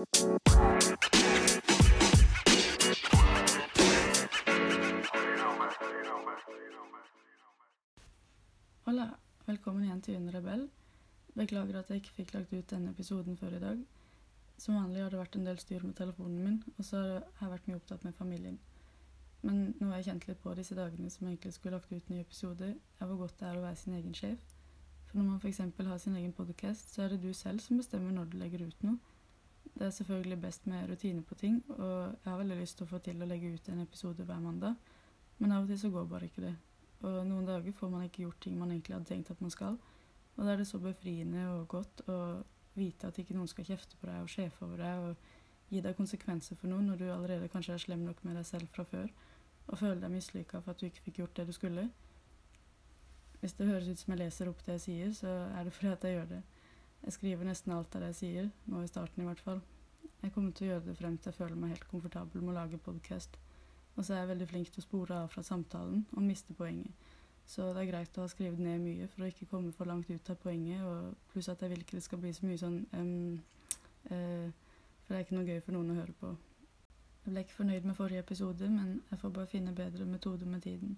Hola, velkommen igjen til Under Rebell. Beklager at jeg ikke fikk lagt ut denne episoden før i dag. Som vanlig har det vært en del styr med telefonen min, og så har jeg vært mye opptatt med familien. Men nå har jeg kjent litt på disse dagene som egentlig skulle lagt ut nye episoder, er hvor godt det er å være sin egen sjef. For når man f.eks. har sin egen podcast, så er det du selv som bestemmer når du legger ut noe. Det er selvfølgelig best med rutine på ting, og jeg har veldig lyst til å få til å legge ut en episode hver mandag, men av og til så går bare ikke det. Og noen dager får man ikke gjort ting man egentlig hadde tenkt at man skal. Og da er det så befriende og godt å vite at ikke noen skal kjefte på deg og sjefe over deg og gi deg konsekvenser for noe når du allerede kanskje er slem nok med deg selv fra før, og føler deg mislykka for at du ikke fikk gjort det du skulle. Hvis det høres ut som jeg leser opp det jeg sier, så er det fordi at jeg gjør det. Jeg skriver nesten alt av det jeg sier, nå i starten i hvert fall. Jeg kommer til å gjøre det frem til jeg føler meg helt komfortabel med å lage podkast. Og så er jeg veldig flink til å spore av fra samtalen og miste poenget. Så det er greit å ha skrevet ned mye for å ikke komme for langt ut av poenget, og pluss at jeg vil ikke det skal bli så mye sånn um, uh, For det er ikke noe gøy for noen å høre på. Jeg ble ikke fornøyd med forrige episode, men jeg får bare finne bedre metode med tiden.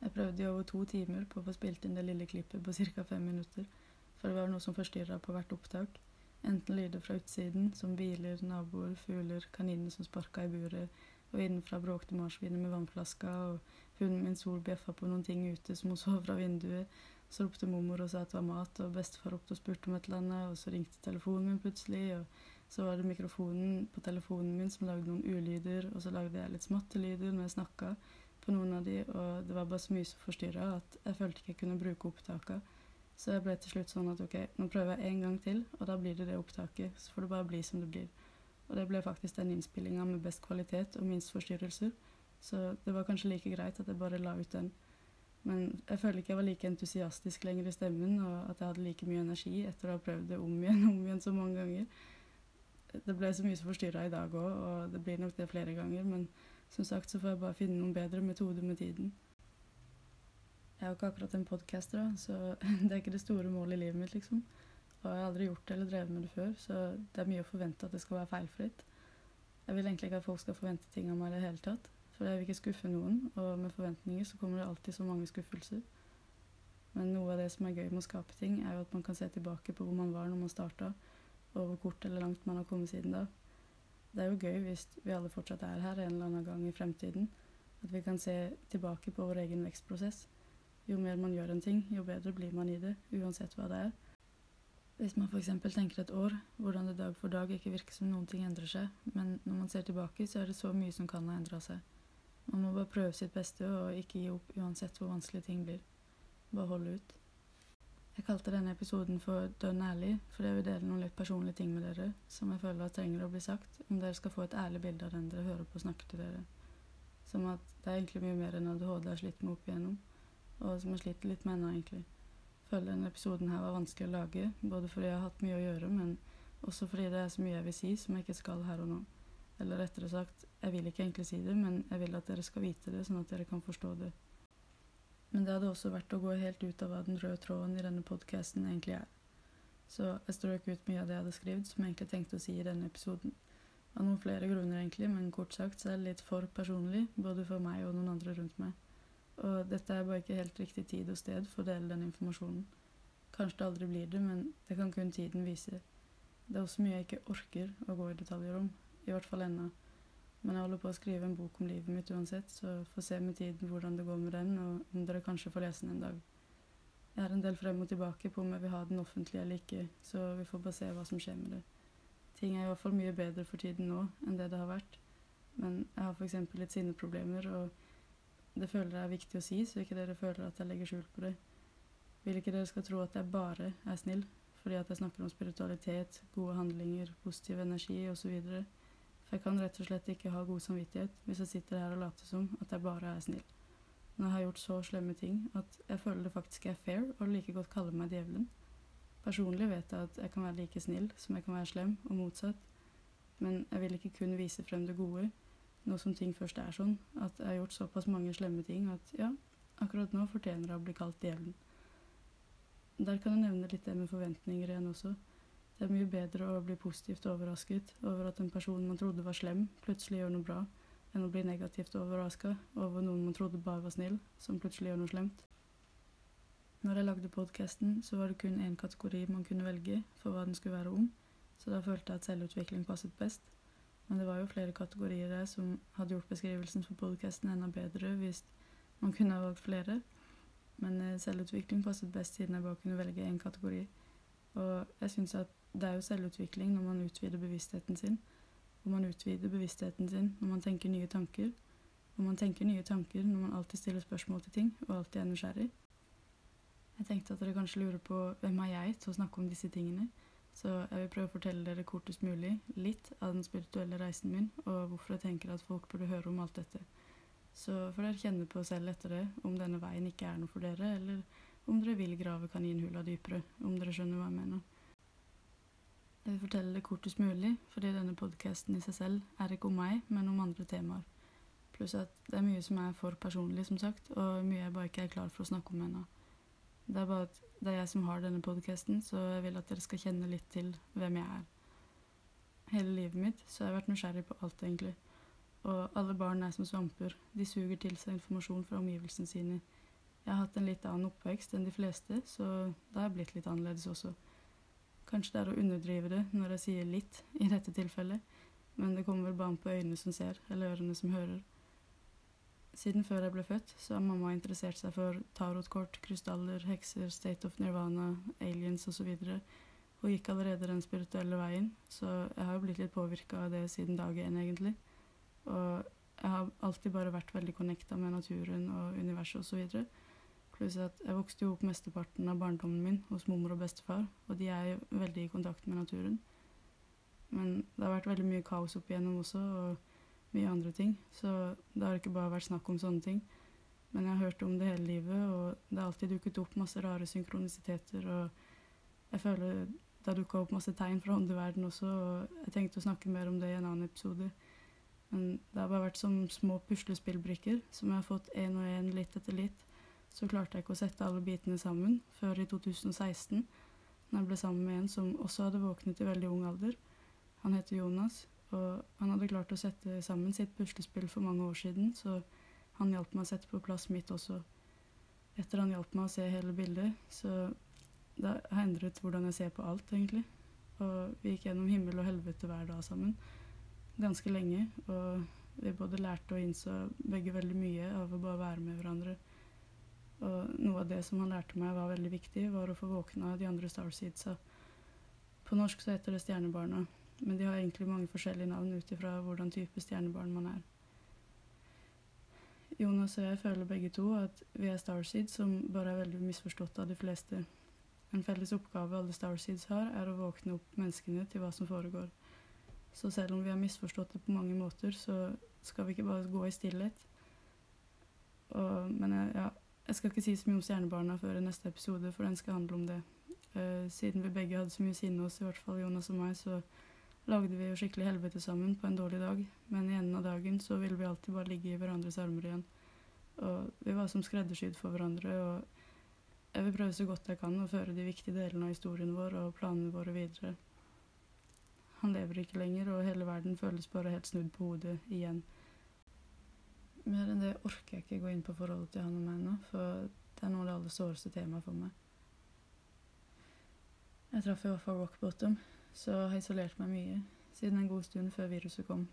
Jeg prøvde i over to timer på å få spilt inn det lille klippet på ca. fem minutter, for det var noe som forstyrra på hvert opptak. Enten lyder fra utsiden, som biler, naboer, fugler, kaniner som sparka i buret, og innenfra bråkte marsvinet med vannflaska, og hunden min Sol bjeffa på noen ting ute som hun så fra vinduet. Så ropte mormor og sa at det var mat, og bestefar ropte og spurte om et eller annet, og så ringte telefonen min plutselig, og så var det mikrofonen på telefonen min som lagde noen ulyder, og så lagde jeg litt smattelyder når jeg snakka på noen av de, og det var bare så mye som forstyrra at jeg følte ikke jeg kunne bruke opptaka. Så jeg ble til slutt sånn at ok, nå prøver jeg en gang til, og da blir det det opptaket. Så får det bare bli som det blir. Og det ble faktisk den innspillinga med best kvalitet og minst forstyrrelser. Så det var kanskje like greit at jeg bare la ut den. Men jeg føler ikke jeg var like entusiastisk lenger i stemmen, og at jeg hadde like mye energi etter å ha prøvd det om igjen om igjen så mange ganger. Det ble så mye som forstyrra i dag òg, og det blir nok det flere ganger. Men som sagt så får jeg bare finne noen bedre metoder med tiden. Jeg er jo ikke akkurat en podcaster, da, så det er ikke det store målet i livet mitt, liksom. Og jeg har aldri gjort det eller drevet med det før, så det er mye å forvente at det skal være feilfritt. Jeg vil egentlig ikke at folk skal forvente ting av meg i det hele tatt, for jeg vil ikke skuffe noen, og med forventninger så kommer det alltid så mange skuffelser. Men noe av det som er gøy med å skape ting, er jo at man kan se tilbake på hvor man var når man starta, og hvor kort eller langt man har kommet siden da. Det er jo gøy hvis vi alle fortsatt er her en eller annen gang i fremtiden, at vi kan se tilbake på vår egen vekstprosess. Jo mer man gjør en ting, jo bedre blir man i det, uansett hva det er. Hvis man f.eks. tenker et år, hvordan det dag for dag ikke virker som noen ting endrer seg, men når man ser tilbake, så er det så mye som kan ha endra seg. Man må bare prøve sitt beste og ikke gi opp uansett hvor vanskelig ting blir. Bare holde ut. Jeg kalte denne episoden for Dønn ærlig, fordi jeg vil dele noen litt personlige ting med dere som jeg føler at trenger å bli sagt, om dere skal få et ærlig bilde av den dere hører på snakke til dere. Som at det er egentlig mye mer enn ADHD har slitt med opp igjennom, og som jeg sliter litt med ennå, egentlig føler denne episoden her var vanskelig å lage. Både fordi jeg har hatt mye å gjøre, men også fordi det er så mye jeg vil si som jeg ikke skal her og nå. Eller rettere sagt, jeg vil ikke egentlig si det, men jeg vil at dere skal vite det, sånn at dere kan forstå det. Men det hadde også vært å gå helt ut av hva den røde tråden i denne podkasten egentlig er. Så jeg strøk ut mye av det jeg hadde skrevet, som jeg egentlig tenkte å si i denne episoden. Av noen flere grunner, egentlig, men kort sagt så er det litt for personlig, både for meg og noen andre rundt meg. Og dette er bare ikke helt riktig tid og sted for å dele den informasjonen. Kanskje det aldri blir det, men det kan kun tiden vise. Det er også mye jeg ikke orker å gå i detaljer om, i hvert fall ennå. Men jeg holder på å skrive en bok om livet mitt uansett, så får se med tiden hvordan det går med den, og om dere kanskje får lese den en dag. Jeg har en del frem og tilbake på om jeg vil ha den offentlig eller ikke, så vi får bare se hva som skjer med det. Ting er i hvert fall mye bedre for tiden nå enn det det har vært. Men jeg har f.eks. litt sinneproblemer, og det føler jeg er viktig å si, så ikke dere føler at jeg legger skjul på det. Vil ikke dere skal tro at jeg bare er snill fordi at jeg snakker om spiritualitet, gode handlinger, positiv energi osv. For jeg kan rett og slett ikke ha god samvittighet hvis jeg sitter her og later som at jeg bare er snill. Når jeg har gjort så slemme ting at jeg føler det faktisk er fair å like godt kalle meg djevelen. Personlig vet jeg at jeg kan være like snill som jeg kan være slem, og motsatt. Men jeg vil ikke kun vise frem det gode, nå som ting først er sånn, at jeg har gjort såpass mange slemme ting at ja, akkurat nå fortjener jeg å bli kalt djevelen. Der kan jeg nevne litt det med forventninger igjen også. Det er mye bedre å bli positivt overrasket over at en person man trodde var slem, plutselig gjør noe bra, enn å bli negativt overraska over noen man trodde bare var snill, som plutselig gjør noe slemt. Når jeg lagde podkasten, så var det kun én kategori man kunne velge for hva den skulle være om, så da følte jeg at selvutvikling passet best. Men det var jo flere kategorier der som hadde gjort beskrivelsen for podkasten enda bedre hvis man kunne ha valgt flere. Men eh, selvutvikling passet best siden jeg bare kunne velge én kategori. Og jeg syns at det er jo selvutvikling når man utvider bevisstheten sin. Og man utvider bevisstheten sin når man tenker nye tanker. Og man tenker nye tanker når man alltid stiller spørsmål til ting og alltid er nysgjerrig. Jeg tenkte at dere kanskje lurer på hvem er jeg til å snakke om disse tingene. Så jeg vil prøve å fortelle dere kortest mulig litt av den spirituelle reisen min, og hvorfor jeg tenker at folk burde høre om alt dette. Så får dere kjenne på selv etter det om denne veien ikke er noe for dere, eller om dere vil grave kaninhula dypere, om dere skjønner hva jeg mener. Jeg vil fortelle det kortest mulig, fordi denne podkasten i seg selv er ikke om meg, men om andre temaer. Pluss at det er mye som er for personlig, som sagt, og mye jeg bare ikke er klar for å snakke om ennå. Det er bare at det er jeg som har denne podkasten, så jeg vil at dere skal kjenne litt til hvem jeg er. Hele livet mitt så har jeg vært nysgjerrig på alt, egentlig. Og alle barn er som svamper. De suger til seg informasjon fra omgivelsene sine. Jeg har hatt en litt annen oppvekst enn de fleste, så det har blitt litt annerledes også. Kanskje det er å underdrive det når jeg sier litt i dette tilfellet, men det kommer vel bare an på øynene som ser, eller ørene som hører. Siden før jeg ble født, så har mamma interessert seg for tarotkort, krystaller, hekser, state of nirvana, aliens osv. Hun gikk allerede den spirituelle veien, så jeg har jo blitt litt påvirka av det siden dag én, egentlig. Og jeg har alltid bare vært veldig connecta med naturen og universet osv. Pluss at jeg vokste jo opp mesteparten av barndommen min hos mormor og bestefar, og de er jo veldig i kontakt med naturen. Men det har vært veldig mye kaos opp igjennom også, og mye andre ting, så det har ikke bare vært snakk om sånne ting. Men jeg har hørt om det hele livet, og det har alltid dukket opp masse rare synkronisiteter, og jeg føler det har dukka opp masse tegn fra åndeverdenen også, og jeg tenkte å snakke mer om det i en annen episode. Men det har bare vært som små puslespillbrikker som jeg har fått én og én litt etter litt så klarte jeg ikke å sette alle bitene sammen før i 2016, da jeg ble sammen med en som også hadde våknet i veldig ung alder. Han heter Jonas, og han hadde klart å sette sammen sitt puslespill for mange år siden, så han hjalp meg å sette på plass mitt også. Etter han hjalp meg å se hele bildet, så det har endret hvordan jeg ser på alt, egentlig. Og vi gikk gjennom himmel og helvete hver dag sammen. Ganske lenge. Og vi både lærte og innså begge veldig mye av å bare være med hverandre. Og noe av det som han lærte meg var veldig viktig, var å få våkna de andre starseedsa. På norsk så heter det Stjernebarna, men de har egentlig mange forskjellige navn ut ifra hvordan type stjernebarn man er. Jonas og jeg føler begge to at vi er starseeds som bare er veldig misforstått av de fleste. En felles oppgave alle starseeds har, er å våkne opp menneskene til hva som foregår. Så selv om vi har misforstått det på mange måter, så skal vi ikke bare gå i stillhet. Og, men ja, jeg skal ikke si så mye om Stjernebarna før i neste episode, for den skal handle om det. Uh, siden vi begge hadde så mye sinne hos i hvert fall Jonas og meg, så lagde vi jo skikkelig helvete sammen på en dårlig dag. Men i enden av dagen så ville vi alltid bare ligge i hverandres armer igjen. Og vi var som skreddersydd for hverandre, og jeg vil prøve så godt jeg kan å føre de viktige delene av historien vår og planene våre videre. Han lever ikke lenger, og hele verden føles bare helt snudd på hodet igjen. Mer enn det orker jeg ikke gå inn på forholdet til han og meg nå, for det er noe av det aller såreste temaet for meg. Jeg traff i hvert fall rock bottom, så har jeg isolert meg mye siden en god stund før viruset kom.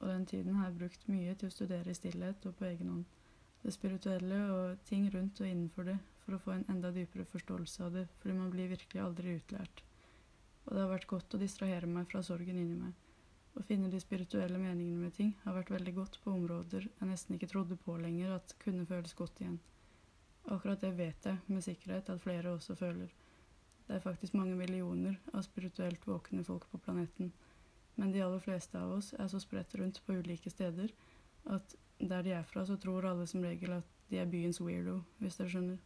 Og den tiden har jeg brukt mye til å studere i stillhet og på egen hånd. Det spirituelle og ting rundt og innenfor det, for å få en enda dypere forståelse av det, fordi man blir virkelig aldri utlært. Og det har vært godt å distrahere meg fra sorgen inni meg. Å finne de spirituelle meningene med ting har vært veldig godt på områder jeg nesten ikke trodde på lenger at kunne føles godt igjen. Akkurat det vet jeg med sikkerhet at flere også føler. Det er faktisk mange millioner av spirituelt våkne folk på planeten, men de aller fleste av oss er så spredt rundt på ulike steder at der de er fra, så tror alle som regel at de er byens weirdo, hvis dere skjønner.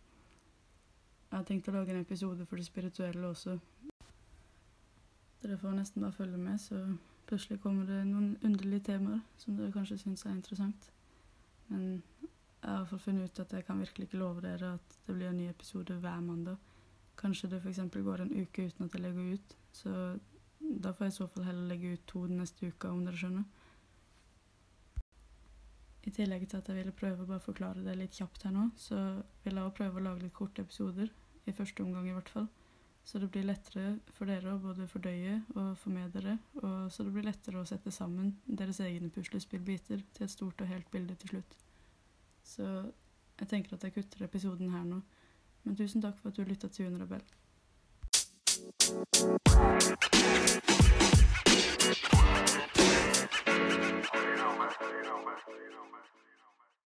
Jeg har tenkt å lage en episode for de spirituelle også. Dere får nesten bare følge med, så Plutselig kommer det noen underlige temaer som dere kanskje syns er interessant. Men jeg har i hvert fall funnet ut at jeg kan virkelig ikke love dere at det blir en ny episode hver mandag. Kanskje det f.eks. går en uke uten at jeg legger ut. Så da får jeg i så fall heller legge ut to den neste uka, om dere skjønner. I tillegg til at jeg ville prøve å bare forklare det litt kjapt her nå, så vil jeg også prøve å lage litt korte episoder, i første omgang i hvert fall. Så det blir lettere for dere å både fordøye og få med dere, og så det blir lettere å sette sammen deres egne puslespillbiter til et stort og helt bilde til slutt. Så jeg tenker at jeg kutter episoden her nå. Men tusen takk for at du lytta til June Rebell.